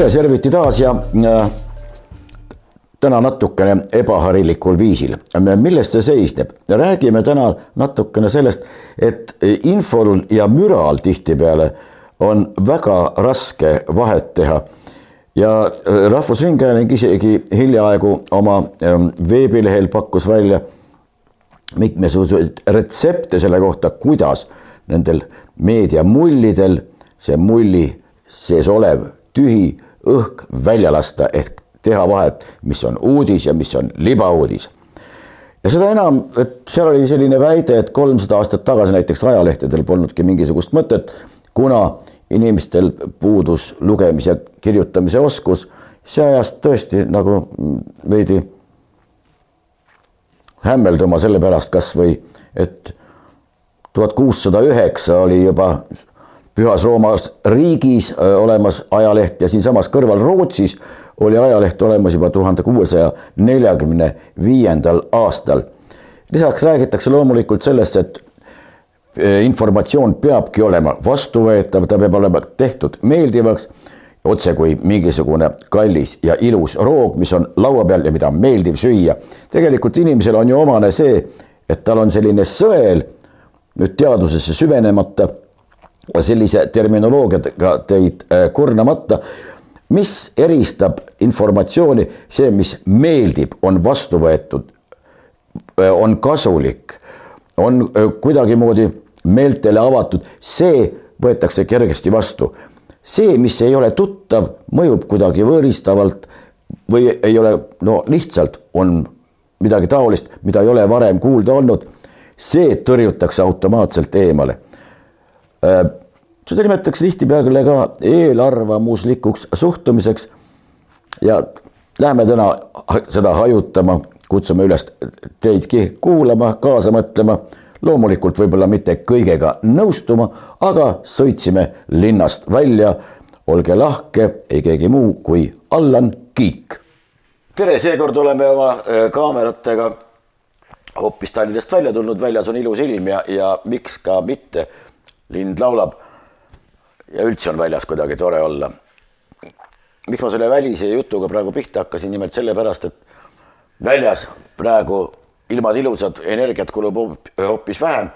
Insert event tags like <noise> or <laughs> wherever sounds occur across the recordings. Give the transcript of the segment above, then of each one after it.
tere, serviti taas ja äh, täna natukene ebaharilikul viisil. milles see seisneb? räägime täna natukene sellest, et infol ja müral tihtipeale on väga raske vahet teha. ja äh, Rahvusringhääling isegi hiljaaegu oma ähm, veebilehel pakkus välja mitmesuguseid retsepte selle kohta, kuidas nendel meediamullidel see mulli sees olev tühi õhk välja lasta ehk teha vahet, mis on uudis ja mis on libauudis. ja seda enam, et seal oli selline väide, et kolmsada aastat tagasi näiteks ajalehtedel polnudki mingisugust mõtet, kuna inimestel puudus lugemis- ja kirjutamise oskus, see ajas tõesti nagu veidi hämmelduma sellepärast kasvõi, et tuhat kuussada üheksa oli juba Pühas Roomas riigis olemas ajaleht ja siinsamas kõrval Rootsis oli ajaleht olemas juba tuhande kuuesaja neljakümne viiendal aastal. lisaks räägitakse loomulikult sellest, et informatsioon peabki olema vastuvõetav, ta peab olema tehtud meeldivaks, otse kui mingisugune kallis ja ilus roog, mis on laua peal ja mida on meeldiv süüa. tegelikult inimesele on ju omane see, et tal on selline sõel, nüüd teadusesse süvenemata sellise terminoloogiaga teid äh, kurnamata, mis eristab informatsiooni, see, mis meeldib, on vastu võetud, äh, on kasulik, on äh, kuidagimoodi meeltele avatud, see võetakse kergesti vastu. see, mis ei ole tuttav, mõjub kuidagi võõristavalt või ei ole, no lihtsalt on midagi taolist, mida ei ole varem kuulda olnud, see tõrjutakse automaatselt eemale seda nimetatakse tihtipeale ka eelarvamuslikuks suhtumiseks. ja läheme täna seda hajutama, kutsume üles teidki kuulama, kaasa mõtlema, loomulikult võib-olla mitte kõigega nõustuma, aga sõitsime linnast välja. olge lahke, ei keegi muu kui Allan Kiik. tere, seekord oleme oma äh, kaameratega hoopis Tallinnast välja tulnud, väljas on ilus ilm ja, ja miks ka mitte. Lind laulab ja üldse on väljas kuidagi tore olla. miks ma selle välise jutuga praegu pihta hakkasin, nimelt sellepärast, et väljas praegu ilmad ilusad, energiat kulub hoopis vähem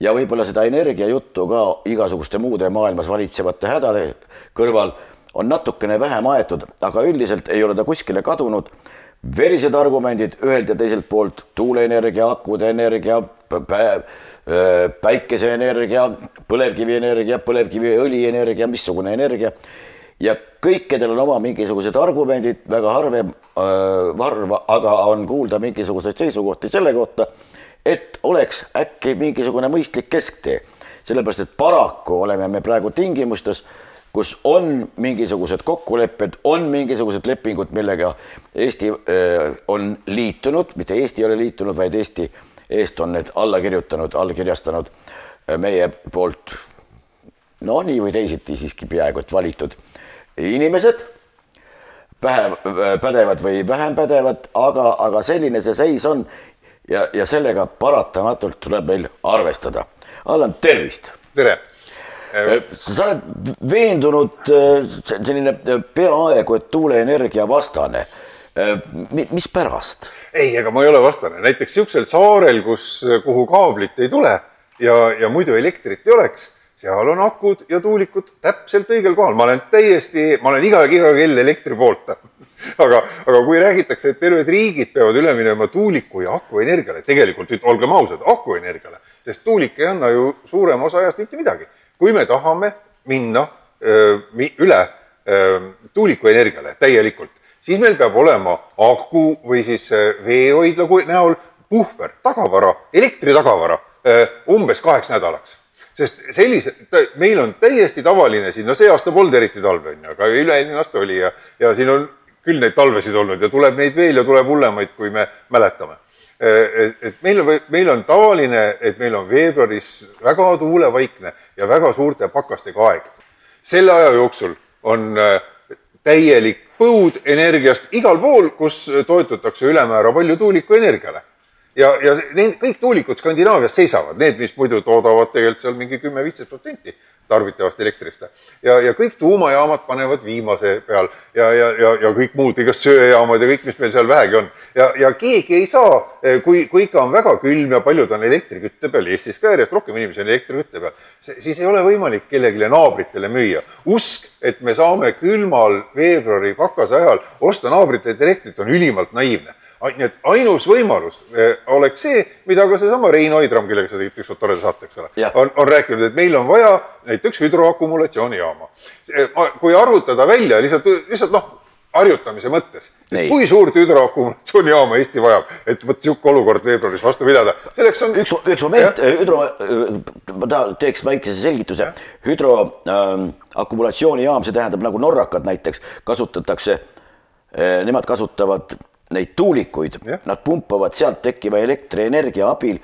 ja võib-olla seda energiajuttu ka igasuguste muude maailmas valitsevate hädade kõrval on natukene vähem aetud, aga üldiselt ei ole ta kuskile kadunud. verised argumendid ühelt ja teiselt poolt, tuuleenergia, akude energia, päikeseenergia, põlevkivienergia, põlevkiviõlienergia, missugune energia. ja kõikidel on oma mingisugused argumendid, väga harvem äh,, harva, aga on kuulda mingisuguseid seisukohti selle kohta, et oleks äkki mingisugune mõistlik kesktee. sellepärast, et paraku oleme me praegu tingimustes, kus on mingisugused kokkulepped, on mingisugused lepingud, millega Eesti äh, on liitunud, mitte Eesti ei ole liitunud, vaid Eesti äh, eest on need alla kirjutanud, allkirjastanud äh, meie poolt no nii või teisiti siiski peaaegu et valitud inimesed, vähem pädevad või vähem pädevad, aga, aga selline see seis on ja, ja sellega paratamatult tuleb meil arvestada. Allan, tervist! tere! Äh, sa oled veendunud äh, selline peaaegu et tuuleenergia vastane. mispärast? Ei, ega ma ei ole vastane, näiteks niisugusel saarel, kus, kuhu kaablit ei tule ja, ja muidu elektrit ei oleks, seal on akud ja tuulikud täpselt õigel kohal, ma olen täiesti, ma olen iga, iga kell elektri poolt. <laughs> Aga, aga kui räägitakse, et terved riigid peavad üle minema tuuliku ja akuenergiale, tegelikult olgem ausad, akuenergiale, sest tuulik ei anna ju suurema osa ajast mitte midagi. kui me tahame minna öö, üle öö, tuulikuenergiale täielikult, siis meil peab olema aku või siis äh, veehoidla näol puhver, tagavara, elektritagavara äh, umbes kaheks nädalaks. sest sellise, meil on täiesti tavaline siin, no see aasta polnud eriti talve, on ju, aga üle-eelmine aasta oli ja, ja siin on küll neid talvesid olnud ja tuleb neid veel ja tuleb hullemaid, kui me mäletame. Äh, et, et meil on, meil on tavaline, et meil on veebruaris väga tuulevaikne ja väga suurte pakastega aeg. selle aja jooksul on täielik põud energiast igal pool, kus toetutakse ülemäära palju tuulikuenergiale. Ja, ja need kõik tuulikud Skandinaavias seisavad, need, mis muidu toodavad tegelikult seal mingi kümme-viisteist protsenti tarbitavast elektrist. ja, ja kõik tuumajaamad panevad viimase peal ja, ja, ja, ja kõik muud, igast söejaamad ja kõik, mis meil seal vähegi on. ja, ja keegi ei saa, kui, kui ikka on väga külm ja paljud on elektrikütte peal, Eestis ka järjest rohkem inimesi on elektrikütte peal, siis ei ole võimalik kellelegi naabritele müüa. usk, et me saame külmal veebruari pakase ajal osta naabritelt elektrit, on ülimalt naiivne nii et ainus võimalus eh, oleks see, mida ka seesama Rein Oidram, kellega sa tegid ükskord toreda saate, eks ole, on, on rääkinud, et meil on vaja näiteks hüdroakumulatsioonijaama. Eh, kui arvutada välja lihtsalt, lihtsalt noh, harjutamise mõttes, et kui suurt hüdroakumulatsioonijaama Eesti vajab, et vot niisugune olukord veebruaris vastu pidada, selleks on. üks, üks moment, hüdro, ma tahan, teeks väikese selgituse. hüdroakumulatsioonijaam ähm,, see tähendab nagu norrakad näiteks kasutatakse, äh, nemad kasutavad neid tuulikuid, nad pumpavad sealt tekkiva elektrienergia abil,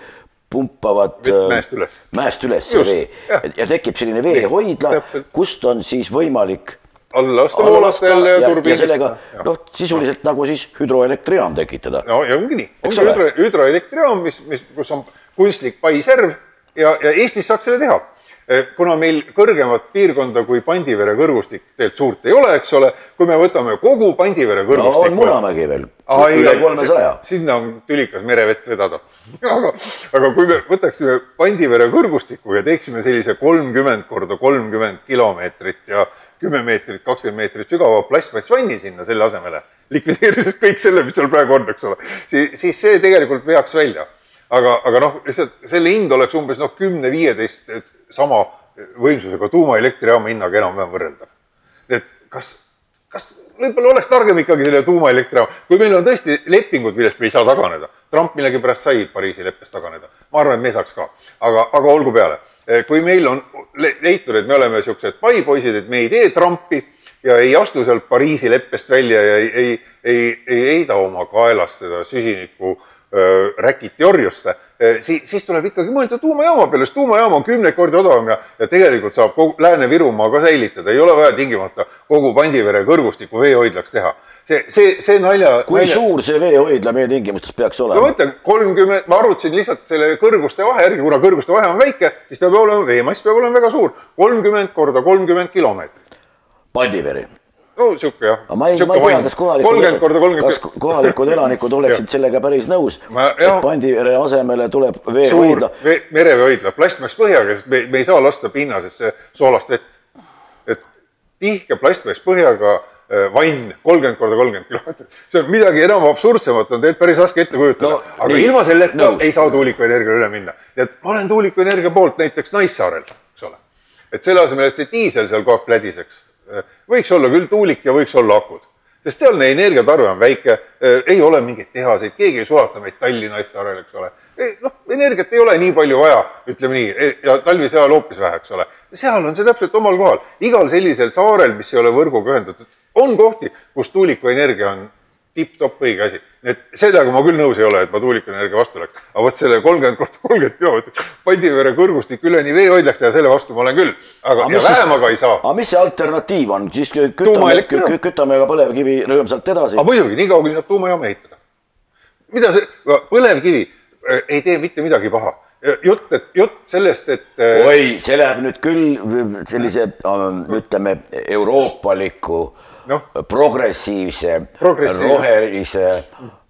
pumpavad äh, mäest üles, mäest üles see vee. Ja. ja tekib selline veehoidla, kust on siis võimalik alla lasta voolatel ja, ja turbiinist. sellega noh, sisuliselt no. nagu siis hüdroelektrijaam tekitada. no ja ongi nii, ongi hüdro, hüdroelektrijaam, mis, mis, kus on kunstlik paiserv ja, ja Eestis saaks selle teha. Eh, kuna meil kõrgemat piirkonda kui Pandivere kõrgustik tegelikult suurt ei ole, eks ole, kui me võtame kogu Pandivere kõrgustiku no,. on Munamägi veel, üle kolmesaja. sinna on tülikas merevett vedada. <laughs> aga, aga kui me võtaksime Pandivere kõrgustiku ja teeksime sellise kolmkümmend korda kolmkümmend kilomeetrit ja kümme meetrit, kakskümmend meetrit sügava plastmassvanni sinna selle asemele, likvideerides kõik selle, mis seal praegu on, eks ole, siis, siis see tegelikult veaks välja. aga, aga noh, lihtsalt selle hind oleks umbes noh, kümne-viieteist sama võimsusega tuumaelektrijaama hinnaga enam-vähem võrreldav. et kas, kas võib-olla oleks targem ikkagi selle tuumaelektrijaama, kui meil on tõesti lepingud, millest me ei saa taganeda. Trump millegipärast sai Pariisi leppest taganeda. ma arvan, et me saaks ka, aga, aga olgu peale. kui meil on leitud, et me oleme niisugused paipoisid, et me ei tee Trumpi ja ei astu sealt Pariisi leppest välja ja ei, ei, ei, ei heida oma kaelast seda süsiniku äh, räkiti orjust Eh, siis, siis tuleb ikkagi mõelda tuumajaama peale, sest tuumajaam on kümneid kordi odavam ja, ja tegelikult saab kogu Lääne-Virumaa ka säilitada, ei ole vaja tingimata kogu Pandivere kõrgustikku veehoidlaks teha. see, see, see nalja. kui nalja... suur see veehoidla meie tingimustes peaks olema? ma mõtlen, kolmkümmend, ma arvutasin lihtsalt selle kõrguste vahe järgi, kuna kõrguste vahe on väike, siis ta peab olema, veemass peab olema väga suur, kolmkümmend korda kolmkümmend kilomeetrit. Pandiveri no sihuke jah. ma ei, ma ei tea, kas kohalikud, kas kohalikud <laughs> elanikud oleksid sellega päris nõus, et Pandivere asemele tuleb veehoidla. Vee, mereveehoidla, plastmass põhjaga, sest me, me ei saa lasta pinnasesse soolast vett. et tihke plastmass põhjaga äh, vann kolmkümmend korda kolmkümmend kilomeetrit, see on midagi enam absurdsemat, on tegelikult päris raske ette kujutada no,. aga nii, ilma selleta no. ei saa tuulikuenergiale üle minna. nii et ma olen tuulikuenergia poolt näiteks Naissaarel, eks ole. et selle asemel, et see diisel seal kogu aeg plädiseks võiks olla küll tuulik ja võiks olla akud, sest sealne energiatarve on väike, ei ole mingeid tehaseid, keegi ei sulata metalli Naissaarel, eks ole. noh, energiat ei ole nii palju vaja, ütleme nii, e, ja talvise ajal hoopis vähe, eks ole. seal on see täpselt omal kohal, igal sellisel saarel, mis ei ole võrguga ühendatud, on kohti, kus tuulikuenergia on tipp-topp õige asi. Et sellega ma küll nõus ei ole, et ma tuulikuenergia vastu oleks. aga vot selle kolmkümmend korda kolmkümmend kilomeetrit Pandivere kõrgustik üleni veehoidlaks teha, selle vastu ma olen küll. aga, aga ei saa. aga mis see alternatiiv on, siis kütame, kütame ka põlevkivi rõõmsalt edasi? aga muidugi, nii kaua, kuni saab tuumajaama ehitada. mida see, põlevkivi äh, ei tee mitte midagi paha jutt, et jutt sellest, et. Äh, oi, see läheb nüüd küll sellise, ütleme, euroopaliku äh, no. progressiivse, rohelise,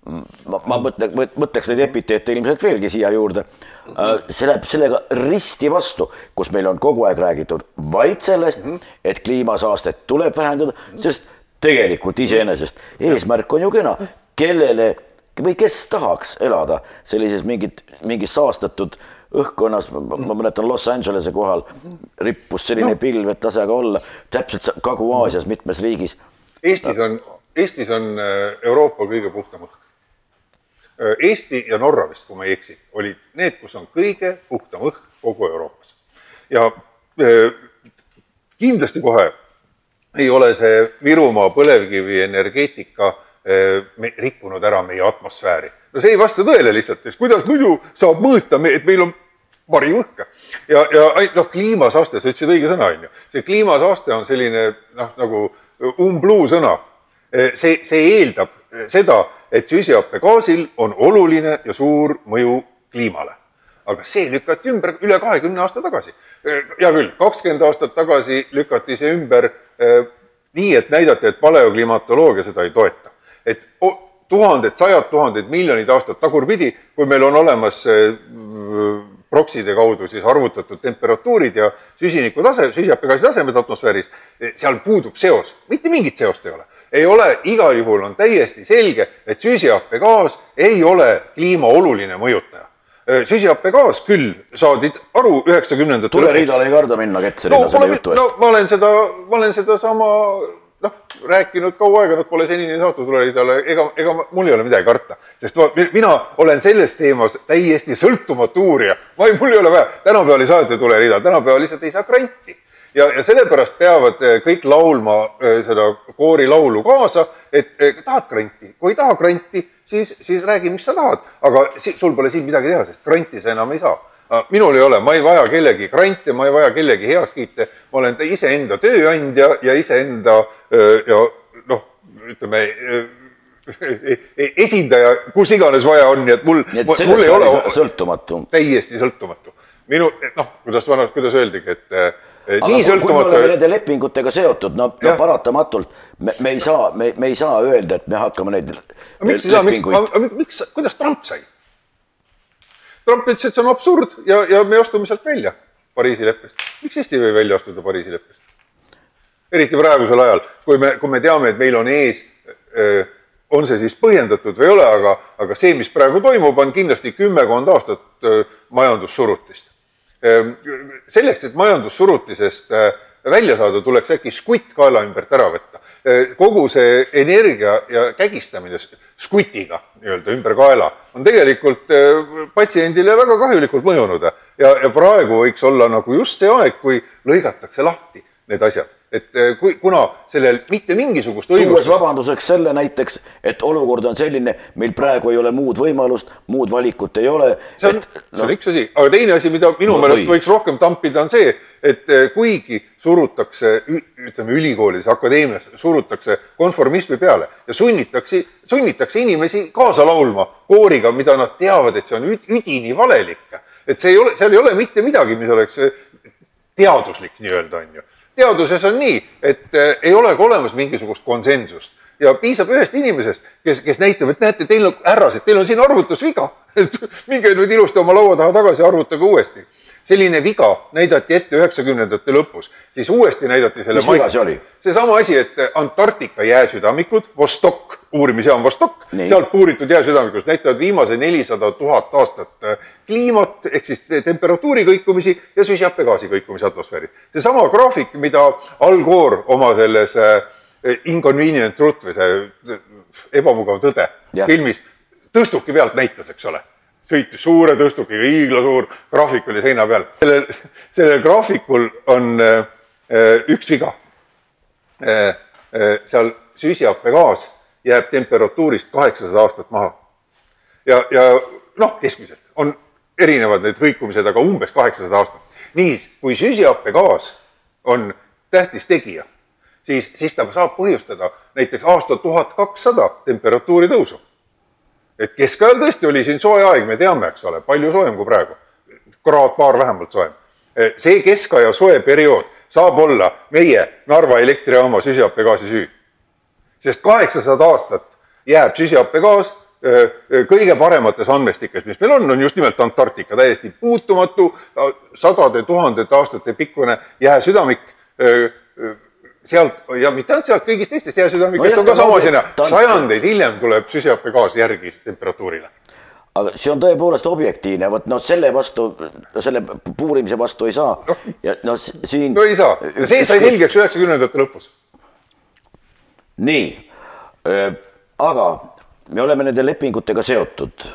ma, ma mõtlen, mõtleks neid epiteete ilmselt veelgi siia juurde. Äh, see läheb sellega risti vastu, kus meil on kogu aeg räägitud vaid sellest, mhm. et kliimasaastet tuleb vähendada, sest tegelikult iseenesest eesmärk on ju kena, kellele või kes tahaks elada sellises mingit, mingis saastatud õhkkonnas, ma mäletan Los Angelese kohal rippus selline no. pilv, et lase aga olla, täpselt Kagu-Aasias mitmes riigis Eestis on, Eestis on äh, Euroopa kõige puhtam õhk. Äh, Eesti ja Norra vist, kui ma ei eksi, olid need, kus on kõige puhtam õhk kogu Euroopas. ja äh, kindlasti kohe ei ole see Virumaa põlevkivienergeetika rikkunud ära meie atmosfääri. no see ei vasta tõele lihtsalt, kuidas muidu saab mõõta, et meil on parim õhk. ja, ja noh, kliimasaaste, sa ütlesid õige sõna, on ju. see kliimasaaste on selline noh, nagu umbluu sõna. see, see eeldab seda, et süsihappegaasil on oluline ja suur mõju kliimale. aga see lükati ümber üle kahekümne aasta tagasi. hea küll, kakskümmend aastat tagasi lükati see ümber eh, nii, et näidati, et paleoklimatoloogia seda ei toeta. et tuhanded, sajad tuhanded, miljonid aastad tagurpidi, kui meil on olemas eh, prokside kaudu siis arvutatud temperatuurid ja süsiniku tase, süsihappegaasi tasemed atmosfääris, seal puudub seos, mitte mingit seost ei ole. ei ole, igal juhul on täiesti selge, et süsihappegaas ei ole kliima oluline mõjutaja eh, süsihappegaas küll, saadi aru üheksakümnendate tuleriidale ei karda minna Ketserina no, selle jutu eest? no ma olen seda, ma olen sedasama noh, rääkinud kaua aega, nad pole senini saatnud tuleridale, ega, ega mul ei ole midagi karta. sest va, mina olen selles teemas täiesti sõltumatu uurija. ma ei, mul ei ole vaja, tänapäeval ei saada tulerida, tänapäeval lihtsalt ei saa granti. ja, ja sellepärast peavad eh, kõik laulma eh, seda koorilaulu kaasa, et eh, tahad granti, kui ei taha granti, siis, siis räägi, mis sa tahad. aga si, sul pole siin midagi teha, sest granti sa enam ei saa minul ei ole, ma ei vaja kellegi grante, ma ei vaja kellegi heakskiite, ma olen iseenda tööandja ja iseenda ja noh, ütleme esindaja, kus iganes vaja on, nii et mul, mul ei ole sõltumatu. täiesti sõltumatu. minu, noh, kuidas vanad, kuidas öeldigi, et aga nii sõltumatu. nende lepingutega seotud, no, no paratamatult me, me ei saa, me, me ei saa öelda, et me hakkame neid. miks ei saa, miks, miks, kuidas Trump sai? Trump ütles, et see on absurd ja, ja me astume sealt välja Pariisi leppest. miks Eesti ei või välja astuda Pariisi leppest? eriti praegusel ajal, kui me, kui me teame, et meil on ees, on see siis põhjendatud või ei ole, aga, aga see, mis praegu toimub, on kindlasti kümmekond aastat majandussurutist. selleks, et majandussurutisest välja saada, tuleks äkki skutt kaela ümbert ära võtta. Kogu see energia ja kägistamine skutiga nii-öelda ümber kaela on tegelikult patsiendile väga kahjulikult mõjunud. Ja, ja praegu võiks olla nagu just see aeg, kui lõigatakse lahti need asjad et eh, kui, kuna sellel mitte mingisugust õigust. tuues vabanduseks selle näiteks, et olukord on selline, meil praegu ei ole muud võimalust, muud valikut ei ole. see on, see on üks asi, aga teine asi, mida minu no, meelest või. võiks rohkem tampida, on see, et eh, kuigi surutakse, ütleme ülikoolides, akadeemias surutakse konformismi peale ja sunnitakse, sunnitakse inimesi kaasa laulma kooriga, mida nad teavad, et see on üdini valelik. et see ei ole, seal ei ole mitte midagi, mis oleks eh, teaduslik nii-öelda, on ju teaduses on nii, et äh, ei olegi olemas mingisugust konsensust ja piisab ühest inimesest, kes, kes näitab, et näete, teil on, härrased, teil on siin arvutusviga. et <laughs> minge nüüd ilusti oma laua taha tagasi, arvutage uuesti. Selline viga näidati ette üheksakümnendate lõpus, siis uuesti näidati selle. mis viga see oli? seesama asi, et Antarktika jääsüdamikud, Vostok, uurimisjaam Vostok, sealt puuritud jääsüdamikud näitavad viimase nelisada tuhat aastat äh, kliimat ehk siis temperatuuri kõikumisi ja süsihappegaasi kõikumisi atmosfääris. seesama graafik, mida Al Gore oma selles äh, Inconvenient Truth või see äh, ebamugav tõde ja. filmis tõstuki pealt näitas, eks ole sõitis suure tõstukiga, hiiglasuur graafik oli seina peal. sellel, sellel graafikul on äh, üks viga äh,. Äh, seal süsihappegaas jääb temperatuurist kaheksasada aastat maha. ja, ja noh, keskmiselt on erinevad need kõikumised, aga umbes kaheksasada aastat. niisiis, kui süsihappegaas on tähtis tegija, siis, siis ta saab põhjustada näiteks aasta tuhat kakssada temperatuuri tõusu. Et keskajal tõesti oli siin soe aeg, me teame, eks ole, palju soojem kui praegu. kraad-paar vähemalt soojem. see keskaja soe periood saab olla meie Narva elektrijaama süsihappegaasi süü. sest kaheksasada aastat jääb süsihappegaas kõige paremates andmestikes, mis meil on, on just nimelt Antarktika, täiesti puutumatu, sadade tuhandete aastate pikkune jääsüdamik. Sealt ja mitte ainult sealt, kõigist teistest jääsüdamikest no, on ka sama sinna, sajandeid hiljem tuleb süsihappegaas järgi temperatuurile. Aga see on tõepoolest objektiivne, vot noh, selle vastu, selle puurimise vastu ei saa. No.. ja noh, siin. no ei saa, see sai selgeks üheksakümnendate lõpus. nii, aga me oleme nende lepingutega seotud.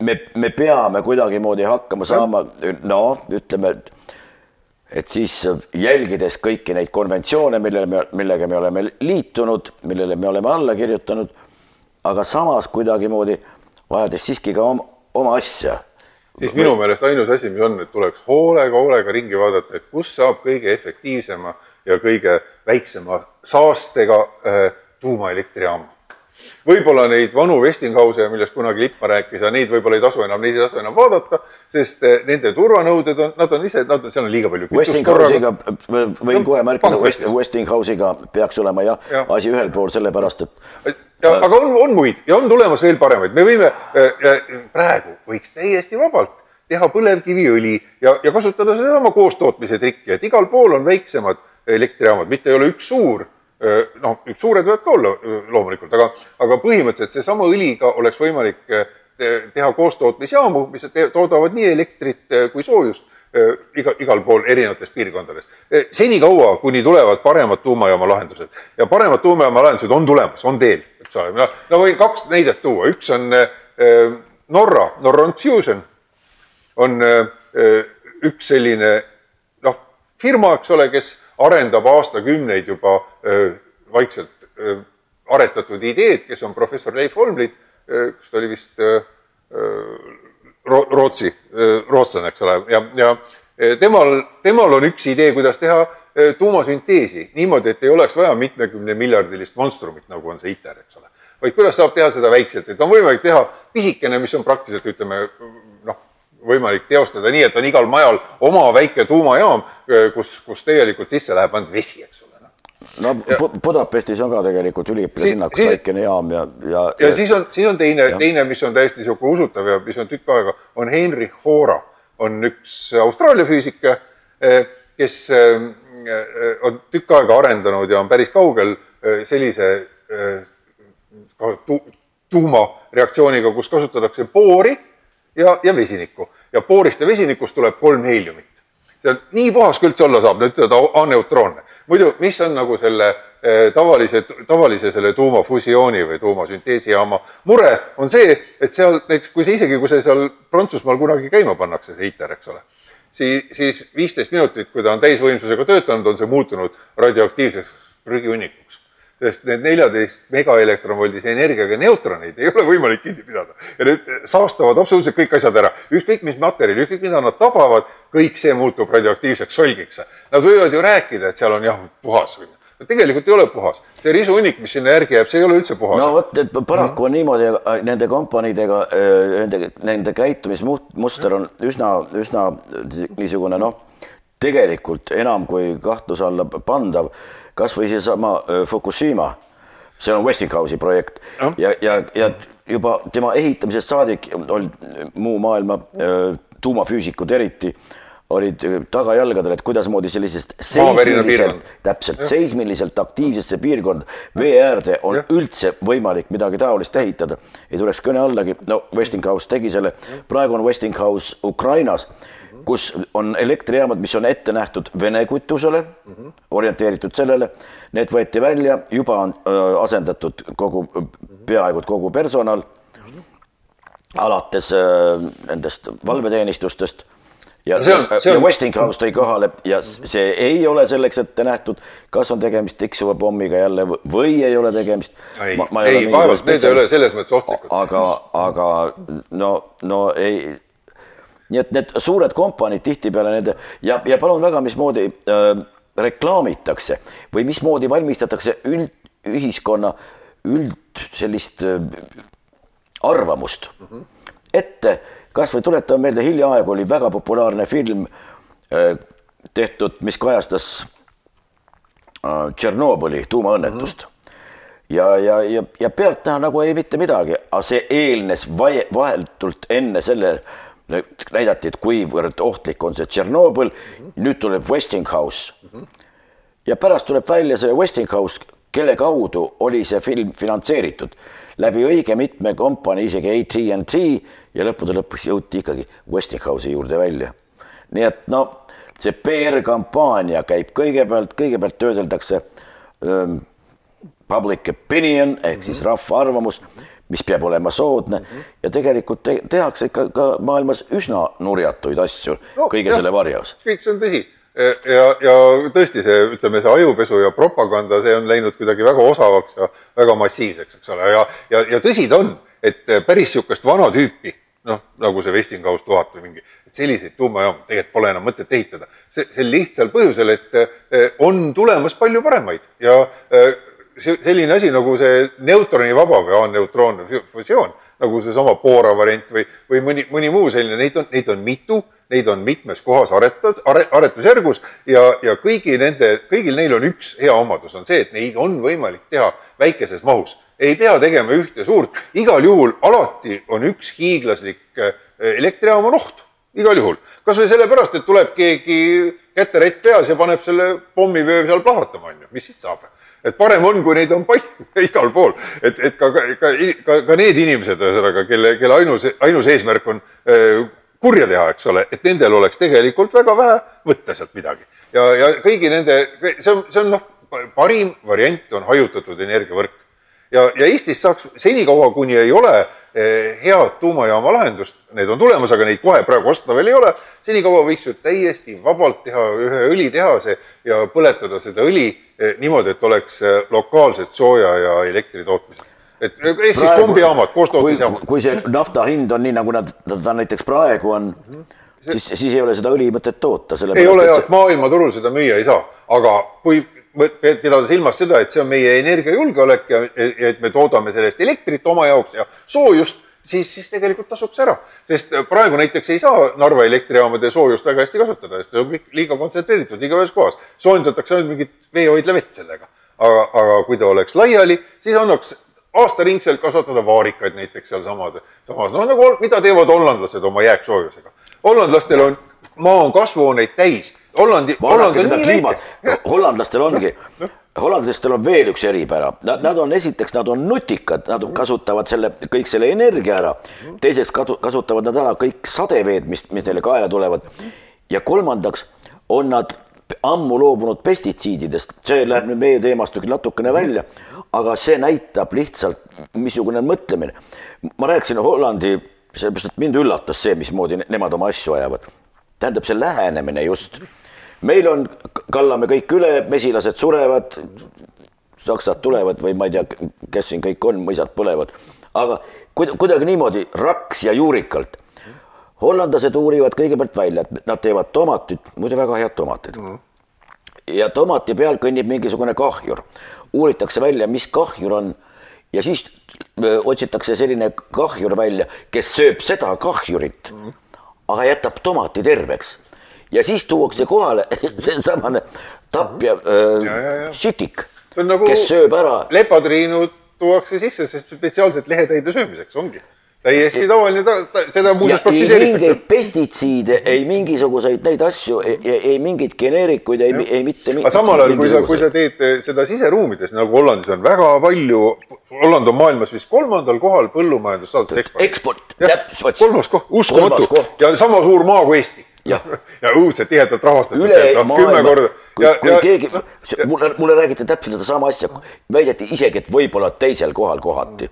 me, me peame kuidagimoodi hakkama saama, noh, ütleme, et siis jälgides kõiki neid konventsioone, millele me, millega me oleme liitunud, millele me oleme alla kirjutanud, aga samas kuidagimoodi vajades siiski ka oma, oma asja. siis minu meelest ainus asi, mis on, et tuleks hoolega, hoolega ringi vaadata, et kus saab kõige efektiivsema ja kõige väiksema saastega äh, tuumaelektrijaama võib-olla neid vanu Westinghouse'e, millest kunagi Lippmaa rääkis ja neid võib-olla ei tasu enam, neid ei tasu enam vaadata, sest eh, nende turvanõuded on, nad on ise, nad on, seal on liiga palju Westinghouse'iga, võin kohe märkida, Westinghouse'iga peaks olema jah ja. asi ühel pool, sellepärast et ja, aga on, on muid ja on tulemas veel paremaid, me võime äh,, praegu võiks täiesti vabalt teha põlevkiviõli ja, ja kasutada sedasama koostootmise trikki, et igal pool on väiksemad elektrijaamad, mitte ei ole üks suur noh, üks suured võivad ka olla loomulikult, aga, aga põhimõtteliselt seesama õliga oleks võimalik teha koostootmisjaamu, mis toodavad nii elektrit kui soojust iga, igal pool erinevates piirkondades. senikaua, kuni tulevad paremad tuumajaama lahendused. Ja paremad tuumajaama lahendused on tulemas, on teel, eks ole, no, no võin kaks näidet tuua, üks on Norra, Norron Fusion on üks selline firma, eks ole, kes arendab aastakümneid juba öö, vaikselt öö, aretatud ideed, kes on professor Leif Holmlid, kas ta oli vist öö, Rootsi, rootslane, eks ole, ja, ja temal, temal on üks idee, kuidas teha tuumasünteesi niimoodi, et ei oleks vaja mitmekümne miljardilist monstrumit, nagu on see ITER, eks ole. vaid kuidas saab teha seda väikselt, et on võimalik teha pisikene, mis on praktiliselt ütleme võimalik teostada nii, et on igal majal oma väike tuumajaam, kus, kus tegelikult sisse läheb ainult vesi, eks ole no ja. Budapestis on ka tegelikult üliõpilaslinnakus väikene jaam ja, ja. ja siis on, siis on teine, teine, mis on täiesti niisugune usutav ja mis on tükk aega, on Heinrich Hora, on üks Austraalia füüsik, kes on tükk aega arendanud ja on päris kaugel sellise tu, tuumareaktsiooniga, kus kasutatakse boori ja, ja vesinikku. Ja boorist ja vesinikust tuleb kolm heeliumit. see on nii puhas kui üldse olla saab, nüüd ta aneutroonne. Muidu, mis on nagu selle eh, tavalise, tavalise selle tuumafusiooni või tuumasünteesijaama mure, on see, et seal näiteks, kui see isegi, kui see seal Prantsusmaal kunagi käima pannakse, see ITER, eks ole, siis, siis viisteist minutit, kui ta on täisvõimsusega töötanud, on see muutunud radioaktiivseks prügihunnikuks sest need neljateist megaelektronvoldise energiaga neutroneid ei ole võimalik kinni pidada. ja need saastavad absoluutselt kõik asjad ära, ükskõik mis materjali, ükskõik mida nad tabavad, kõik see muutub radioaktiivseks solgiks. Nad võivad ju rääkida, et seal on jah, puhas no tegelikult ei ole puhas, see risuhunnik, mis sinna järgi jääb, see ei ole üldse puhas. no vot, et paraku on niimoodi nende kompaniidega, nende, nende käitumismuster on üsna, üsna niisugune noh, tegelikult enam kui kahtluse alla pandav kasvõi seesama Fukushima, see on Westinghouse'i projekt. Ja, ja, ja, ja juba tema ehitamisest saadik olid muu maailma tuumafüüsikud eriti olid tagajalgadel, et kuidasmoodi sellisest seismiliselt, täpselt ja. seismiliselt aktiivsesse piirkonda, vee äärde on ja. üldse võimalik midagi taolist ehitada. ei tuleks kõne allagi, no Westinghouse tegi selle, praegu on Westinghouse Ukrainas kus on elektrijaamad, mis on ette nähtud Vene kütusele mm, -hmm. orienteeritud sellele, need võeti välja, juba on öö, asendatud kogu, peaaegu kogu personal mm, -hmm. alates öö, nendest valveteenistustest ja, see on, see on... ja Westinghouse tõi kohale ja see ei ole selleks ette nähtud, kas on tegemist tiksuva pommiga jälle või ei ole tegemist. ei, ei, vaevalt need ei ole selles mõttes ohtlikud. aga, aga no, no ei nii et need suured kompaniid tihtipeale nende ja, ja palun väga, mismoodi äh, reklaamitakse või mismoodi valmistatakse üld, ühiskonna üld sellist äh, arvamust mm -hmm. ette. kasvõi tuletame meelde, hiljaaegu oli väga populaarne film äh, tehtud, mis kajastas äh, Tšernobõli tuumaõnnetust mm. -hmm ja, ja, ja, ja pealtnäha nagu ei mitte midagi, aga see eelnes vaie, vahetult enne selle äh, näidati, et kuivõrd ohtlik on see Tšernobõl mm, -hmm. nüüd tuleb Westinghouse mm. -hmm. ja pärast tuleb välja see Westinghouse, kelle kaudu oli see film finantseeritud läbi õige mitme kompanii, isegi AT&T ja lõppude lõpuks jõuti ikkagi Westinghouse'i juurde välja. nii et no see PR-kampaania käib kõigepealt, kõigepealt töödeldakse ähm, public opinion ehk mm -hmm. siis rahva arvamus mm. -hmm mis peab olema soodne mm -hmm. ja tegelikult te tehakse ikka ka maailmas üsna nurjatuid asju no, kõige jah, selle varjas. kõik see on tõsi ja, ja tõesti see, ütleme, see ajupesu ja propaganda, see on läinud kuidagi väga osavaks ja väga massiivseks, eks ole, ja, ja, ja tõsi ta on, et päris niisugust vana tüüpi, noh, nagu see Westinghouse tuhat või mingi, et selliseid tuumajaamu tegelikult pole enam mõtet ehitada. see, sel lihtsal põhjusel, et on tulemas palju paremaid ja selline asi nagu see neutronivaba või A-neutroonne fusioon, nagu seesama Bora variant või, või mõni, mõni muu selline, neid on, neid on mitu, neid on mitmes kohas aretus, are, aretusjärgus ja, ja kõigi nende, kõigil neil on üks hea omadus, on see, et neid on võimalik teha väikeses mahus. ei pea tegema ühte suurt, igal juhul alati on üks hiiglaslik eh, elektrijaam on oht, igal juhul. kas või sellepärast, et tuleb keegi käterätt peas ja paneb selle pommivöö seal plahvatama, on ju, mis siis saab? Et parem on, kui neid on palju <laughs> igal pool, et, et ka, ka, ka, ka need inimesed, ühesõnaga, kelle, kelle ainus, ainus eesmärk on äh, kurja teha, eks ole, et nendel oleks tegelikult väga vähe võtta sealt midagi. ja, ja kõigi nende, see on, see on noh, parim variant on hajutatud energiavõrk. Ja, ja Eestis saaks senikaua, kuni ei ole Eh, head tuumajaama lahendust, need on tulemas, aga neid kohe praegu osta veel ei ole. senikaua võiks ju täiesti vabalt teha ühe õlitehase ja põletada seda õli eh, niimoodi, et oleks eh, lokaalset sooja ja elektri tootmised et ehk siis kombijaamad, koostootmisjaamad. kui see nafta hind on nii, nagu nad, ta näiteks praegu on mm, -hmm. siis, siis ei ole seda õli mõtet toota. ei ole jah, maailmaturul seda müüa ei saa, aga kui pidada silmas seda, et see on meie energiajulgeolek ja, et me toodame sellest elektrit oma jaoks ja soojust, siis, siis tegelikult tasuks ära. sest praegu näiteks ei saa Narva elektrijaamade soojust väga hästi kasutada, sest see on kõik liiga kontsentreeritud igaühes kohas. soojendatakse ainult mingit veehoidlavett sellega. aga, aga kui ta oleks laiali, siis annaks aastaringselt kasvatada vaarikaid näiteks sealsamad, samas noh, nagu mida teevad hollandlased oma jääksoojusega. hollandlastel on, maa on kasvuhooneid täis Hollandi, Holland on nii väike. <laughs> hollandlastel ongi, hollandlastel on veel üks eripära, nad, nad on esiteks, nad on nutikad, nad kasutavad selle, kõik selle energia ära. teiseks kasutavad nad ära kõik sadeveed, mis, mis neile kaela tulevad. ja kolmandaks on nad ammu loobunud pestitsiididest, see läheb nüüd meie teemast natukene välja, aga see näitab lihtsalt, missugune on mõtlemine. ma rääkisin Hollandi, sellepärast et mind üllatas see, mismoodi nemad oma asju ajavad. tähendab, see lähenemine just meil on, kallame kõik üle, mesilased surevad, saksad tulevad või ma ei tea, kes siin kõik on, mõisad põlevad, aga kuidagi niimoodi raks ja juurikalt. hollandlased uurivad kõigepealt välja, et nad teevad tomatit, muide väga head tomatid mm. -hmm. ja tomati peal kõnnib mingisugune kahjur, uuritakse välja, mis kahjur on ja siis otsitakse selline kahjur välja, kes sööb seda kahjurit mm, -hmm. aga jätab tomati terveks ja siis tuuakse kohale <laughs> seesamane tapja äh, sütik, nagu kes sööb ära. lepatriinud tuuakse sisse spetsiaalselt lehetäide söömiseks, ongi täiesti tavaline ta,, ta, seda muuseas praktiseeritakse. mingeid pestitsiide, ei mingisuguseid neid asju, ei, ei mingeid geneerikuid, ei, ei mitte. aga samal ajal, kui sa, kui sa teed seda siseruumides nagu Hollandis on väga palju, Holland on maailmas vist kolmandal kohal põllumajandussaaduse eksport. eksport, täpselt. kolmas koht, uskumatu ja sama suur maa kui Eesti ja, <laughs> ja õudselt tihedalt rahastatud. üle kümme korda. kui, kui ja, keegi, mulle, mulle räägiti täpselt sedasama asja, väideti isegi, et võib-olla teisel kohal kohati.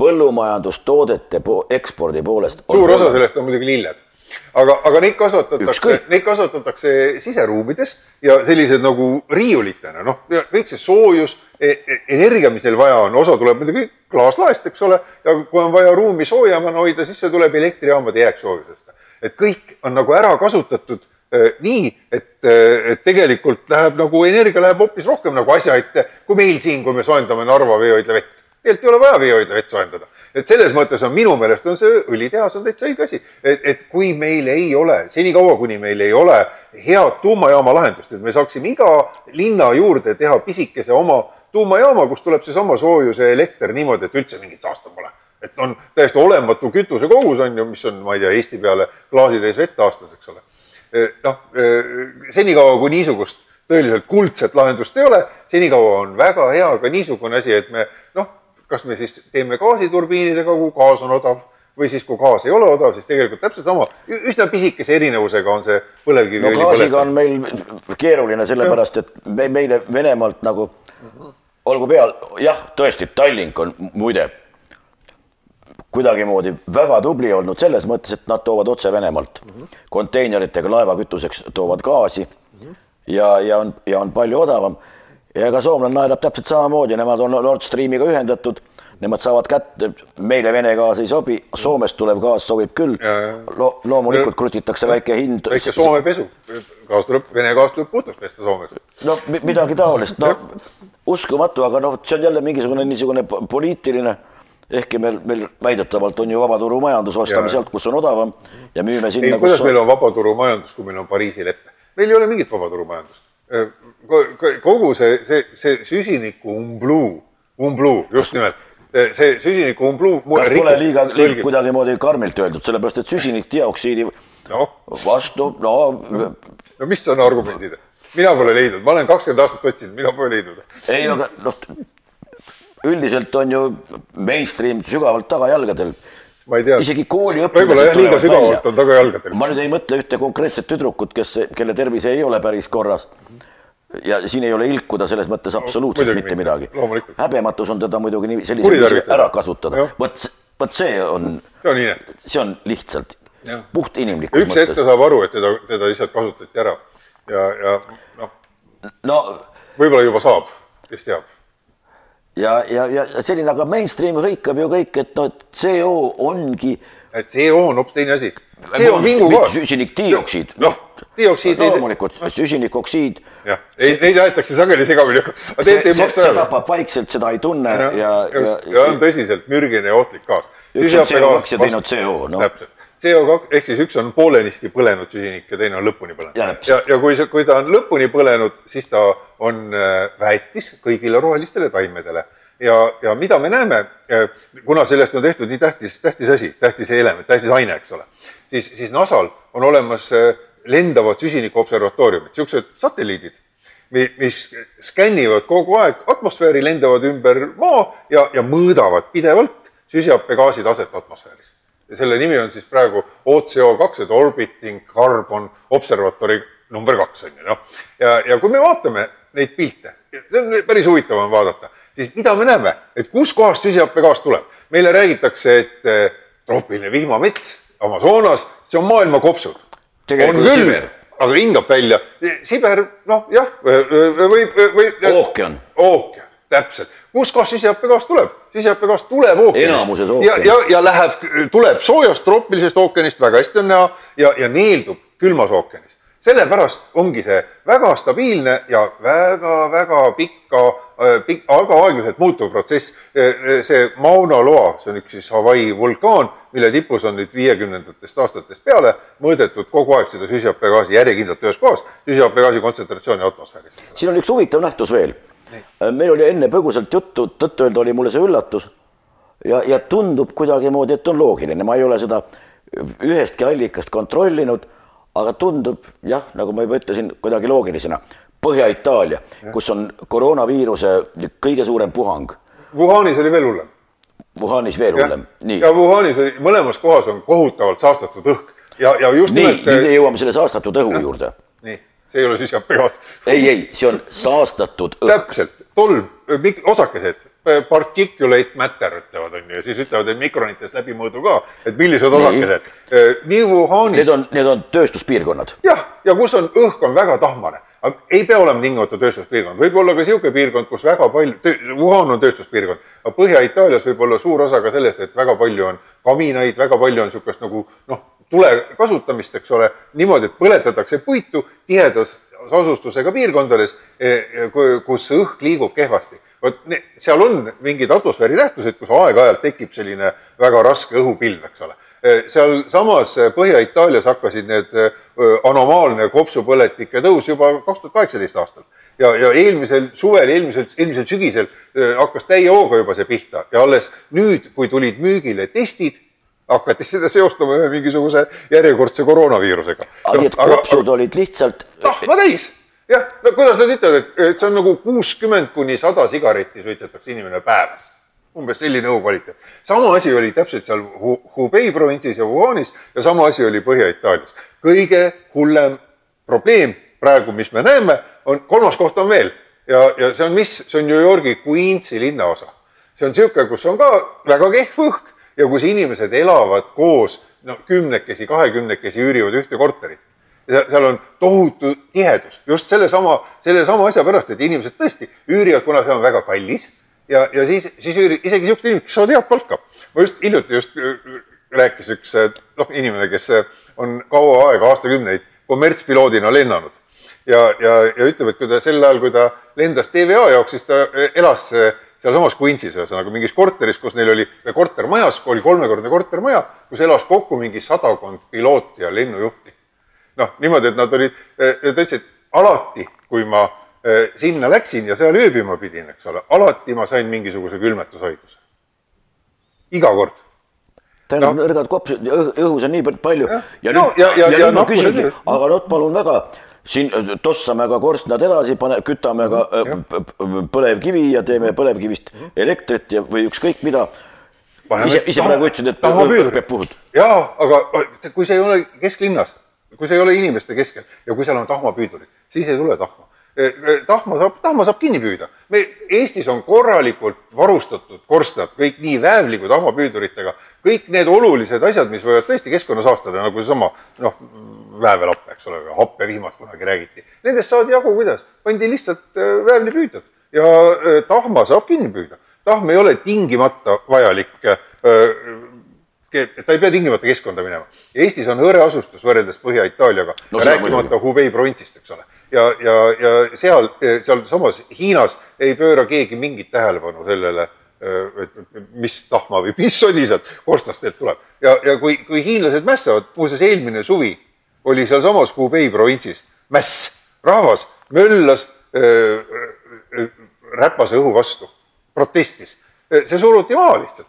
põllumajandustoodete po ekspordi poolest. suur osa sellest on muidugi lilled. Aga, aga neid kasvatatakse, neid kasvatatakse siseruumides ja sellised nagu riiulitena, noh, kõik see soojus e, e, energia, mis neil vaja on, osa tuleb muidugi klaaslaest, eks ole, ja kui on vaja ruumi soojemana hoida, siis see tuleb elektrijaamade jääksoojusest et kõik on nagu ära kasutatud äh, nii, et, äh, et tegelikult läheb nagu energia läheb hoopis rohkem nagu asja ette, kui meil siin, kui me soojendame Narva veehoidla vett. tegelikult ei ole vaja veehoidla vett soojendada. et selles mõttes on minu meelest on see õlitehas on täitsa õige asi, et, et kui meil ei ole, senikaua kuni meil ei ole head tuumajaama lahendust, et me saaksime iga linna juurde teha pisikese oma tuumajaama, kust tuleb seesama soojus ja elekter niimoodi, et üldse mingit saasta pole et on täiesti olematu kütusekogus on ju, mis on, ma ei tea, Eesti peale klaasitäis vett aastas, eks ole. Eh, noh, eh, senikaua kui niisugust tõeliselt kuldset lahendust ei ole, senikaua on väga hea ka niisugune asi, et me noh, kas me siis teeme gaasiturbiinidega, kui gaas on odav või siis, kui gaas ei ole odav, siis tegelikult täpselt sama, üsna pisikese erinevusega on see põlevkivi no gaasiga on meil keeruline, sellepärast et me, meile Venemaalt nagu olgu peal, jah, tõesti, Tallink on muide kuidagimoodi väga tubli olnud selles mõttes, et nad toovad otse Venemaalt mm -hmm. konteineritega laevakütuseks toovad gaasi mm -hmm. ja, ja on, ja on palju odavam. ja ega soomlane naerab täpselt samamoodi, nemad on Nord Streamiga ühendatud, nemad saavad kätte, meile Vene gaas ei sobi, Soomest tulev gaas sobib küll Lo. loomulikult krutitakse väike hind. väike Soome pesu, gaas tuleb, Vene gaas tuleb puhtaks pesta Soomes. no midagi taolist, no <laughs> uskumatu, aga noh, see on jälle mingisugune niisugune poliitiline ehkki meil, meil väidetavalt on ju vabaturumajandus, ostame sealt, kus on odavam ja müüme sinna. kuidas on... meil on vabaturumajandus, kui meil on Pariisi lepe? meil ei ole mingit vabaturumajandust. kogu see, see, see süsiniku umbluu, umbluu just nimelt, see süsiniku umbluu. kas pole liiga, liiga kuidagimoodi karmilt öeldud, sellepärast et süsinikdioksiidi no. vastu, no. no mis on argumendid? mina pole leidnud, ma olen kakskümmend aastat otsinud, mina pole leidnud. ei, aga noh, üldiselt on ju mainstream sügavalt tagajalgadel. ma ei tea. isegi kooliõpilased. võib-olla jah, liiga sügavalt on tagajalgadel. ma nüüd ei mõtle ühte konkreetset tüdrukut, kes, kelle tervis ei ole päris korras. ja siin ei ole ilkuda selles mõttes absoluutselt no, mitte midagi. häbematus on teda muidugi nii sellisel ära kasutada. vot, vot see on, see on lihtsalt ja. puht inimlikkus. üks hetk ta saab aru, et teda, teda lihtsalt kasutati ära ja, ja noh no, võib-olla juba saab, kes teab ja, ja, ja selline, aga mainstream hõikab ju kõik, et noh, et CO ongi. et CO on hoopis teine asi. CO on vingugaas. süsinikdioksiid. noh, dioksiid. loomulikult no., süsinikoksiid. jah, ei, neid aetakse sageli segamini, see tapab vaikselt, seda ei tunne ja, ja, ja, ja, ja on tõsiselt mürgine ja ohtlik gaas. üks on CO2 ja teine on CO, noh. täpselt CO2 ehk siis üks on poolenisti põlenud süsinik ja teine on lõpuni põlenud. ja, ja, ja kui see, kui ta on lõpuni põlenud, siis ta on äh, väetis kõigile rohelistele taimedele ja, ja mida me näeme, äh, kuna sellest on tehtud nii tähtis, tähtis asi, tähtis element, tähtis aine, eks ole, siis, siis NASA-l on olemas äh, lendavad süsinikuobservatooriumid, niisugused satelliidid, mis skännivad kogu aeg atmosfääri, lendavad ümber maa ja, ja mõõdavad pidevalt süsihappegaasi taset atmosfääris ja selle nimi on siis praegu OCO2, et Orbiting Carbon Observatory number kaks on ju noh. ja, ja kui me vaatame neid pilte, päris huvitav on vaadata, siis mida me näeme, et kuskohast süsihappegaas tuleb? meile räägitakse, et eh, troopiline vihmamets Amazonas, see on maailma kopsud. on küll, aga hingab välja. Siber, noh jah, võib, võib. ookean. ookean, täpselt kuskohast süsihappegaas tuleb? süsihappegaas tuleb ookeanist. ja, ja, ja läheb, tuleb soojast troopilisest ookeanist, väga hästi on näha, ja, ja neeldub külmas ookeanis. sellepärast ongi see väga stabiilne ja väga-väga pikka, äh, pikk, aga aeglaselt muutuv protsess. Äh, äh, see Mauna Loa, see on üks siis Hawaii vulkaan, mille tipus on nüüd viiekümnendatest aastatest peale mõõdetud kogu aeg seda süsihappegaasi järjekindlalt ühes kohas, süsihappegaasi kontsentratsiooni atmosfääris. siin on üks huvitav nähtus veel meil oli enne põgusalt juttu, tõtt-öelda oli mulle see üllatus ja, ja tundub kuidagimoodi, et on loogiline, ma ei ole seda ühestki allikast kontrollinud, aga tundub jah, nagu ma juba ütlesin, kuidagi loogilisena. Põhja-Itaalia, kus on koroonaviiruse kõige suurem puhang. Wuhanis oli veel hullem. Wuhanis veel hullem, nii. ja Wuhanis oli, mõlemas kohas on kohutavalt saastatud õhk ja, ja just nii, nimelt. nüüd jõuame selle saastatud õhu ja. juurde. See ei ole süsihappegaas. ei, ei, see on saastatud õhk. täpselt, tolm, osakesed, particulate matter ütlevad, on ju, ja siis ütlevad, et mikronitest läbimõõdu ka, et millised osakesed. nii Wuhanis. Need on, need on tööstuspiirkonnad. jah, ja kus on, õhk on väga tahmane ei pea olema tingimata tööstuspiirkond, võib olla ka niisugune piirkond, kus väga palju, Wuhan on tööstuspiirkond, aga Põhja-Itaalias võib olla suur osa ka sellest, et väga palju on kaminaid, väga palju on niisugust nagu noh, tule kasutamist, eks ole, niimoodi, et põletatakse puitu tihedas asustusega piirkondades, e, e, kus õhk liigub kehvasti. vot seal on mingid atmosfääri nähtused, kus aeg-ajalt tekib selline väga raske õhupilv, eks ole sealsamas Põhja-Itaalias hakkasid need anomaalne kopsupõletike tõus juba kaks tuhat kaheksateist aastal. ja, ja eelmisel suvel, eelmisel, eelmisel sügisel hakkas täie hooga juba see pihta ja alles nüüd, kui tulid müügile testid hakati seda seostama ühe mingisuguse järjekordse koroonaviirusega. aga need kopsud aga, olid lihtsalt. tahma täis, jah, no kuidas nad ütlevad, et see on nagu kuuskümmend kuni sada sigaretti suitsetaks inimene päevas. Umbes selline õhukvaliteet. sama asi oli täpselt seal Hubei provintsis ja Wuhanis ja sama asi oli Põhja-Itaalias. kõige hullem probleem praegu, mis me näeme, on, kolmas koht on veel ja, ja see on mis, see on New Yorgi Queensi linnaosa. see on niisugune, kus on ka väga kehv õhk ja kus inimesed elavad koos, no kümnekesi, kahekümnekesi üürivad ühte korterit. seal on tohutu tihedus just sellesama, sellesama asja pärast, et inimesed tõesti üürivad, kuna see on väga kallis ja, ja siis, siis üüri, isegi siuksed inimesed, kes saavad head palka. ma just hiljuti just rääkis üks noh, inimene, kes on kaua aega, aastakümneid kommertspiloodina lennanud ja, ja, ja ütleb, et kui ta sel ajal, kui ta lendas TVA jaoks, siis ta elas sealsamas Queensis, ühesõnaga mingis korteris, kus neil oli, kortermajas, oli kolmekordne kortermaja, kus elas kokku mingi sadakond pilooti ja lennujuhti. noh, niimoodi, et nad olid, ta ütles, et alati, kui ma sinna läksin ja seal ööbima pidin, eks ole, alati ma sain mingisuguse külmetushaiguse. iga kord tähendab no., nõrgad kopsud, õhus on nii palju ja, ja no, nüüd, ja, ja, ja, ja nüüd ma küsingi, aga noh, palun väga, siin äh, tossame ka korstnad edasi, pane, kütame ka -hmm. põlevkivi ja teeme põlevkivist elektrit ja, või ükskõik mida. ise, ise praegu ütlesid, et peab puhud. jaa, aga kui see ei ole kesklinnas, kui see ei ole inimeste keskel ja kui seal on tahmapüüdurid, siis ei tule tahma tahma saab, tahma saab kinni püüda. me, Eestis on korralikult varustatud korstnad, kõik nii väävli kui tahmapüüduritega, kõik need olulised asjad, mis võivad tõesti keskkonda saastada, nagu seesama noh, väävelapp, eks ole, happevihmad kunagi räägiti. Nendest saadi jagu, kuidas? pandi lihtsalt eh, väävlipüüdjad ja tahma saab kinni püüda. tahm ei ole tingimata vajalik ta ei pea tingimata keskkonda minema. Eestis on hõre asustus võrreldes Põhja-Itaaliaga no,, rääkimata Hubei provintssist, eks ole ja, ja, ja seal, sealsamas Hiinas ei pööra keegi mingit tähelepanu sellele, et mis tahma või mis sodi sealt korstnastelt tuleb. ja, ja kui, kui hiinlased mässavad, muuseas eelmine suvi oli sealsamas Hubei provintsis mäss, rahvas möllas äh, räpase õhu vastu, protestis. see suruti maha lihtsalt.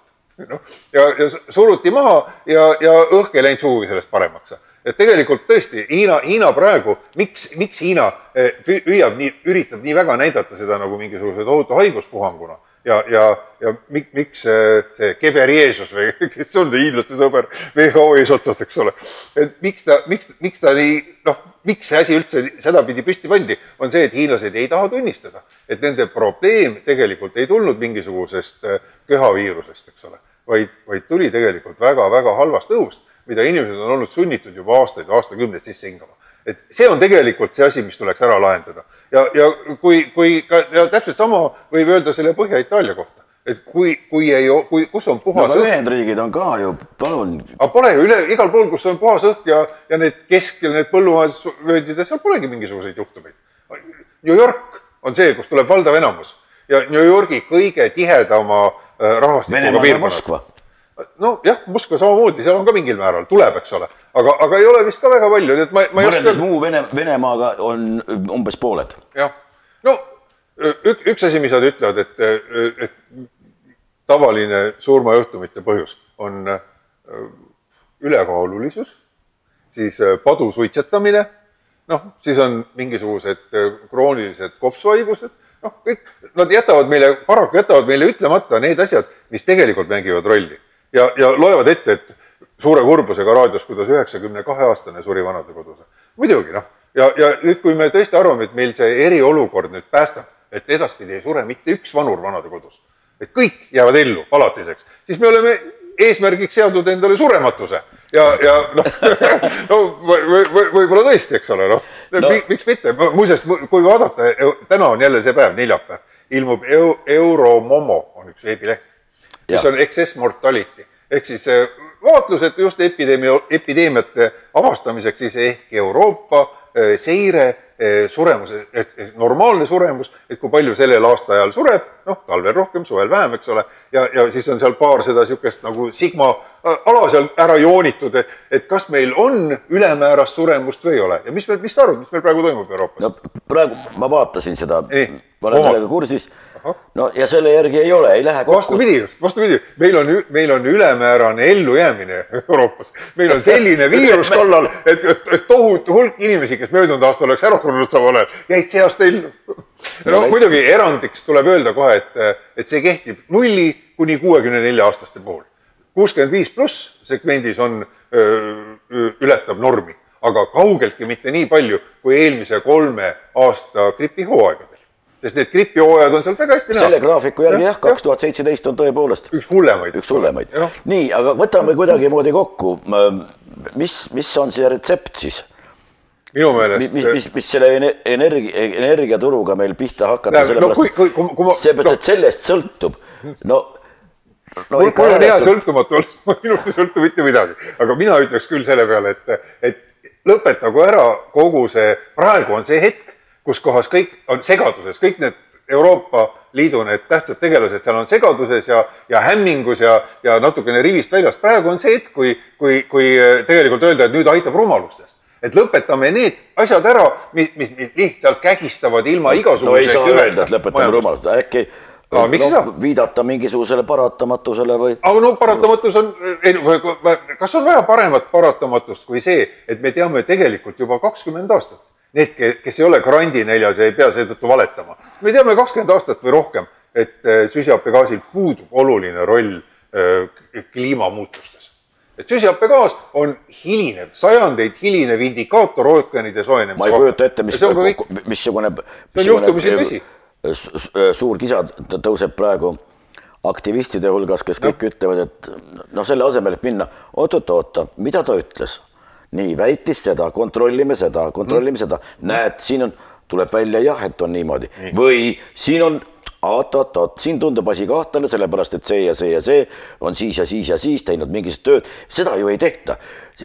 noh, ja, ja suruti maha ja, ja õhk ei läinud sugugi sellest paremaks et tegelikult tõesti Hiina, Hiina praegu, miks, miks Hiina eh, püüab nii, üritab nii väga näidata seda nagu mingisuguse tohutu haiguspuhanguna? Ja, ja, ja mik, miks see, see Geberjeesus või <laughs> kes on hiinlaste sõber WHO <laughs> eesotsas, eks ole. et miks ta, miks, miks ta nii, noh, miks see asi üldse sedapidi püsti pandi, on see, et hiinlased ei taha tunnistada, et nende probleem tegelikult ei tulnud mingisugusest eh, köhaviirusest, eks ole, vaid, vaid tuli tegelikult väga-väga halvast õhust mida inimesed on olnud sunnitud juba aastaid, aastakümneid sisse hingama. et see on tegelikult see asi, mis tuleks ära lahendada. ja, ja kui, kui ka ja täpselt sama võib öelda selle Põhja-Itaalia kohta, et kui, kui ei, kui, kus on puhas no, õhk. Ühendriigid on ka ju, palun. aga pole ju üle, igal pool, kus on puhas õhk ja, ja need keskel, need põllumajandusvööndid ja seal polegi mingisuguseid juhtumeid. New York on see, kus tuleb valdav enamus ja New Yorgi kõige tihedama äh, rahvastikuga piirkonnad nojah, Moskva samamoodi, seal on ka mingil määral, tuleb, eks ole, aga, aga ei ole vist ka väga palju, nii et ma, ma ei oska. muu Vene, Venemaaga on umbes pooled. jah, no ük, üks asi, mis nad ütlevad, et, et tavaline surmajuhtumite põhjus on äh, ülekaalulisus, siis äh, padu suitsetamine, noh, siis on mingisugused äh, kroonilised kopsuhaigused, noh, kõik, nad jätavad meile, paraku jätavad meile ütlemata need asjad, mis tegelikult mängivad rolli ja, ja loevad ette, et suure kurbusega raadios, kuidas üheksakümne kahe aastane suri vanadekodus. muidugi noh, ja, ja nüüd, kui me tõesti arvame, et meil see eriolukord nüüd päästab, et edaspidi ei sure mitte üks vanur vanadekodus, et kõik jäävad ellu alatiseks, siis me oleme eesmärgiks seadnud endale surematuse. Ja, ja noh <laughs> no võib-olla või, tõesti, eks ole, noh. No. miks mitte, muuseas, kui vaadata, täna on jälle see päev, neljapäev, ilmub Euromomo on üks veebileht mis on excess mortality. Ehk siis eh, vaatlused just epideemia, epideemiate avastamiseks siis ehk Euroopa eh, seire eh, suremus, et normaalne suremus, et kui palju sellel aastaajal sureb, noh, talvel rohkem, suvel vähem, eks ole, ja, ja siis on seal paar seda niisugust nagu sigma ala seal ära joonitud, et, et kas meil on ülemäärast suremust või ei ole. Ja mis meil, mis sa arvad, mis meil praegu toimub Euroopas? no praegu ma vaatasin seda, ma olen sellega kursis no ja selle järgi ei ole, ei lähe kokku. vastupidi, vastupidi, meil on, meil on ülemäärane ellujäämine Euroopas. meil on selline viirus kallal, et, et, tohutu hulk inimesi, kes möödunud aastal oleks ära surnud samal ajal, jäid see aasta ellu. no, no muidugi erandiks tuleb öelda kohe, et, et see kehtib nulli kuni kuuekümne nelja aastaste puhul. kuuskümmend viis pluss segmendis on, ületab normi, aga kaugeltki mitte nii palju kui eelmise kolme aasta gripihooaegadel sest need gripihooajad on sealt väga hästi näha. selle graafiku järgi jah, kaks tuhat seitseteist on tõepoolest. üks hullemaid. üks hullemaid. nii, aga võtame kuidagimoodi kokku. mis, mis on see retsept siis? minu meelest. mis, mis, mis selle energia, energiaturuga meil pihta hakata, sellepärast no,, no., et sellest sõltub, no no, mul, mul on hea sõltumatu olla, <laughs> minust ei sõltu mitte midagi, aga mina ütleks küll selle peale, et, et lõpetagu ära kogu see, praegu on see hetk, kus kohas kõik on segaduses, kõik need Euroopa Liidu need tähtsad tegelased seal on segaduses ja, ja hämmingus ja, ja natukene rivist väljas. praegu on see hetk, kui, kui, kui tegelikult öelda, et nüüd aitab rumalustest. et lõpetame need asjad ära, mis, mis, mis lihtsalt kägistavad ilma igasuguse no ei saa öelda, et lõpetame rumalustest, äkki no, miks no, no, viidata mingisugusele paratamatusele või? aga no paratamatus on, kas on vaja paremat paratamatust kui see, et me teame tegelikult juba kakskümmend aastat need, kes ei ole grandi neljas ja ei pea seetõttu valetama. me teame kakskümmend aastat või rohkem, et äh, süsihappegaasil puudub oluline roll äh, kliimamuutustes. et süsihappegaas on hilinev, sajandeid hilinev indikaator ookeanide soojenemise ma ei kujuta ette, mis, missugune, missugune suur kisa tõuseb praegu aktivistide hulgas, kes kõik no. ütlevad, et noh, selle asemel, et minna oot-oot-oota, mida ta ütles nii, väitis seda, kontrollime seda, kontrollime mm. seda, näed, siin on, tuleb välja jah, et on niimoodi nii. või siin on oot-oot-oot, siin tundub asi kahtlane, sellepärast et see ja see ja see on siis ja siis ja siis teinud mingisugust tööd, seda ju ei tehta.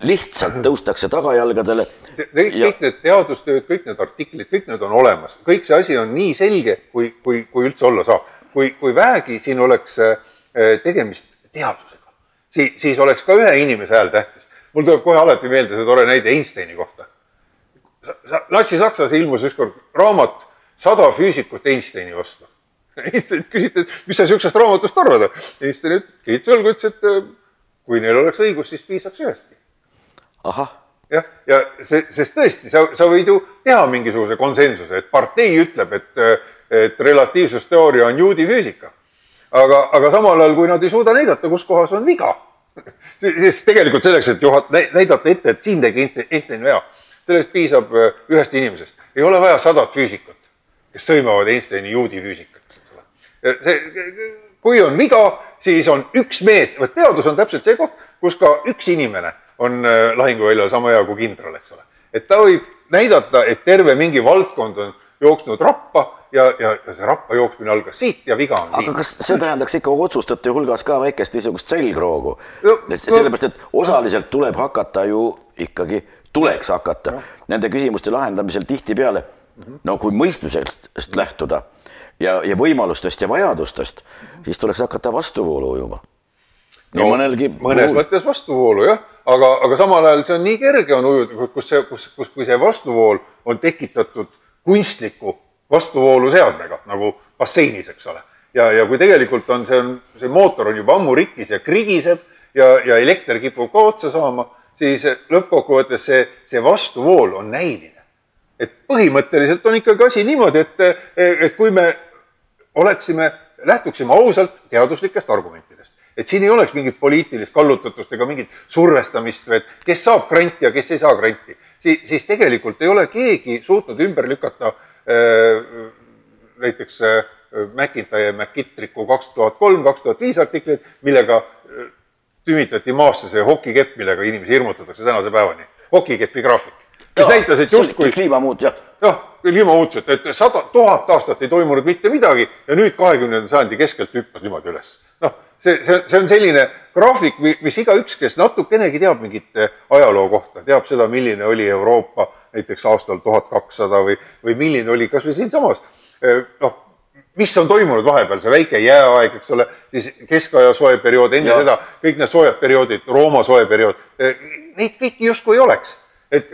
lihtsalt tõustakse tagajalgadele. kõik ja... need teadustööd, kõik need artiklid, kõik need on olemas, kõik see asi on nii selge, kui, kui, kui üldse olla saab. kui, kui vähegi siin oleks äh, tegemist teadusega, siis, siis oleks ka ühe inimese hääl tähtis mul tuleb kohe alati meelde see tore näide Einsteini kohta. Natsi-Saksas ilmus ükskord raamat Sada füüsikut Einsteini vastu. <laughs> Einsteinilt küsiti, et mis sa siuksest raamatust arvad? Einstein kiitis õlgu, ütles, et äh, kui neil oleks õigus, siis piisaks ühestki. ahah jah, ja see, sest tõesti, sa, sa võid ju teha mingisuguse konsensuse, et partei ütleb, et, et relatiivsusteooria on juudi füüsika. aga, aga samal ajal, kui nad ei suuda näidata, kus kohas on viga, <laughs> siis tegelikult selleks, et juhat-, näidata ette, et siin tegi Einstein vea, sellest piisab äh, ühest inimesest. ei ole vaja sadat füüsikut, kes sõimavad Einsteini juudi füüsikat, see, kui on viga, siis on üks mees, vot teadus on täpselt see koht, kus ka üks inimene on äh, lahinguväljal sama hea kui kindral, eks ole. et ta võib näidata, et terve mingi valdkond on jooksnud rappa ja, ja, ja see rappa jooksmine algas siit ja viga on siin. aga kas see tähendaks ikka otsustajate hulgas ka väikest niisugust selgroogu no,? sellepärast, et osaliselt tuleb hakata ju ikkagi, tuleks hakata no. nende küsimuste lahendamisel tihtipeale -hmm. no kui mõistusest lähtuda ja, ja võimalustest ja vajadustest, siis tuleks hakata vastuvoolu ujuma. no mõnelgi mõnes puhul. mõttes vastuvoolu jah, aga, aga samal ajal see on nii kerge on ujuda, kus see, kus, kus, kui see vastuvool on tekitatud kunstliku vastuvooluseadmega nagu basseinis, eks ole. ja, ja kui tegelikult on, see on, see mootor on juba ammu rikkis ja krigiseb ja, ja elekter kipub ka otsa saama, siis lõppkokkuvõttes see, see vastuvool on näiline. et põhimõtteliselt on ikkagi asi niimoodi, et, et kui me oleksime, lähtuksime ausalt teaduslikest argumentidest, et siin ei oleks mingit poliitilist kallutatust ega mingit survestamist et kes saab granti ja kes ei saa granti, siis, siis tegelikult ei ole keegi suutnud ümber lükata Äh, näiteks äh, McIntyre McKittricku kaks tuhat kolm, kaks tuhat viis artiklit, millega äh, tümitati maasse see hokikepp, millega inimesi hirmutatakse tänase päevani. hokikepi graafik, kes näitas, et justkui. kliimamuut, jah. jah, kliimamuutused, et sada, tuhat aastat ei toimunud mitte midagi ja nüüd kahekümnenda sajandi keskelt hüppas niimoodi üles. noh, see, see, see on selline graafik, mis igaüks, kes natukenegi teab mingit ajaloo kohta, teab seda, milline oli Euroopa näiteks aastal tuhat kakssada või, või milline oli kasvõi siinsamas noh, mis on toimunud vahepeal, see väike jääaeg, eks ole, siis keskaja soe periood, enne ja. seda kõik need soojad perioodid, Rooma soe periood, neid kõiki justkui ei oleks. et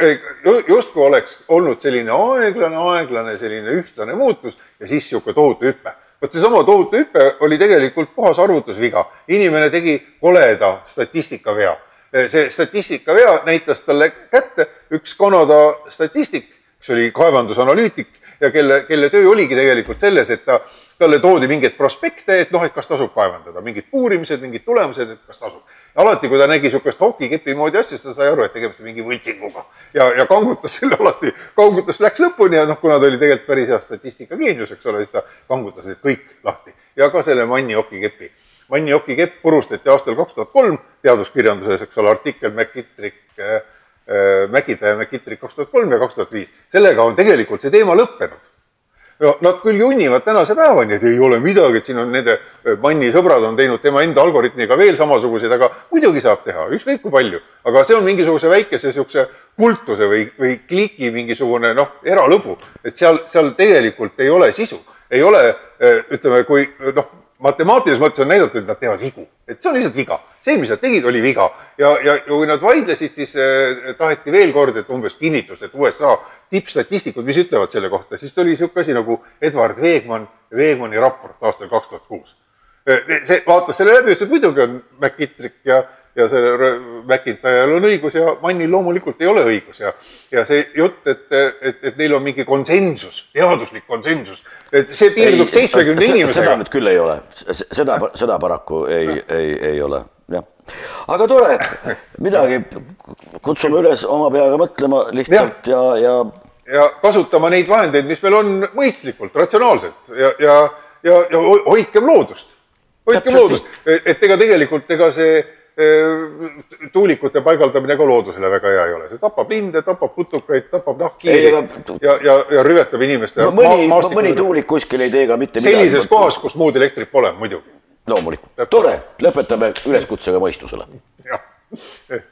justkui oleks olnud selline aeglane, aeglane selline ühtlane muutus ja siis niisugune tohutu hüpe. vot seesama tohutu hüpe oli tegelikult puhas arvutusviga, inimene tegi koleda statistikavea Eh, see statistikavea näitas talle kätte üks Kanada statistik, kes oli kaevandusanalüütik ja kelle, kelle töö oligi tegelikult selles, et ta, talle toodi mingeid prospekte, et noh, et kas tasub kaevandada, mingid puurimised, mingid tulemused, et kas tasub. alati, kui ta nägi niisugust hokikepi moodi asja, siis ta sai aru, et tegemist on mingi võltsinguga. ja, ja kangutas selle alati, kangutas läks lõpuni ja noh, kuna ta oli tegelikult päris hea statistikageenius, eks ole, siis ta kangutas need kõik lahti ja ka selle Manni hokikepi Manni Oki kepp purustati aastal kaks tuhat kolm teaduskirjanduses, eks ole, artikkel McKittrick, eh, Mäkitaja McKittrick kaks tuhat kolm ja kaks tuhat viis. sellega on tegelikult see teema lõppenud no nad küll junnivad tänase päevani, et ei ole midagi, et siin on nende Manni sõbrad on teinud tema enda algoritmiga veel samasuguseid, aga muidugi saab teha, ükskõik kui palju. aga see on mingisuguse väikese niisuguse kultuse või, või kliki mingisugune noh, eralõbu, et seal, seal tegelikult ei ole sisu, ei ole ütleme, kui noh, matemaatilises mõttes on näidatud, et nad teevad vigu, et see on lihtsalt viga. see, mis nad tegid, oli viga ja, ja, ja kui nad vaidlesid, siis eh, taheti veel kord, et umbes kinnitust, et USA tippstatistikud, mis ütlevad selle kohta, siis tuli niisugune asi nagu Edward Veegmann, Veegmanni raport aastal kaks tuhat kuus. see, vaatas selle läbi, ütles, et muidugi on McKittrick ja ja see McIntyre'il on õigus ja Mannil loomulikult ei ole õigus ja, ja see jutt, et, et, et neil on mingi konsensus, teaduslik konsensus, et see piirdub seitsmekümne inimesega. seda nüüd küll ei ole, seda, seda paraku ei, ei, ei ole, jah. aga tore, midagi, kutsume üles oma peaga mõtlema lihtsalt ja, ja, ja ja kasutama neid vahendeid, mis meil on mõistlikult, ratsionaalselt ja, ja, ja, ja hoidkem loodust. hoidkem loodust, et ega tegelikult, ega see tuulikute paigaldamine ka loodusele väga hea ei ole, see tapab linde, tapab putukaid, tapab nahkhiiri ja, ja, ja, ja rüvetab inimeste no, mõni, mõni tuulik kuskil ei tee ka mitte midagi. sellises kohas, kus muud elektrit pole, muidugi. loomulikult, tore, lõpetame üleskutsega mõistusele. jah <laughs>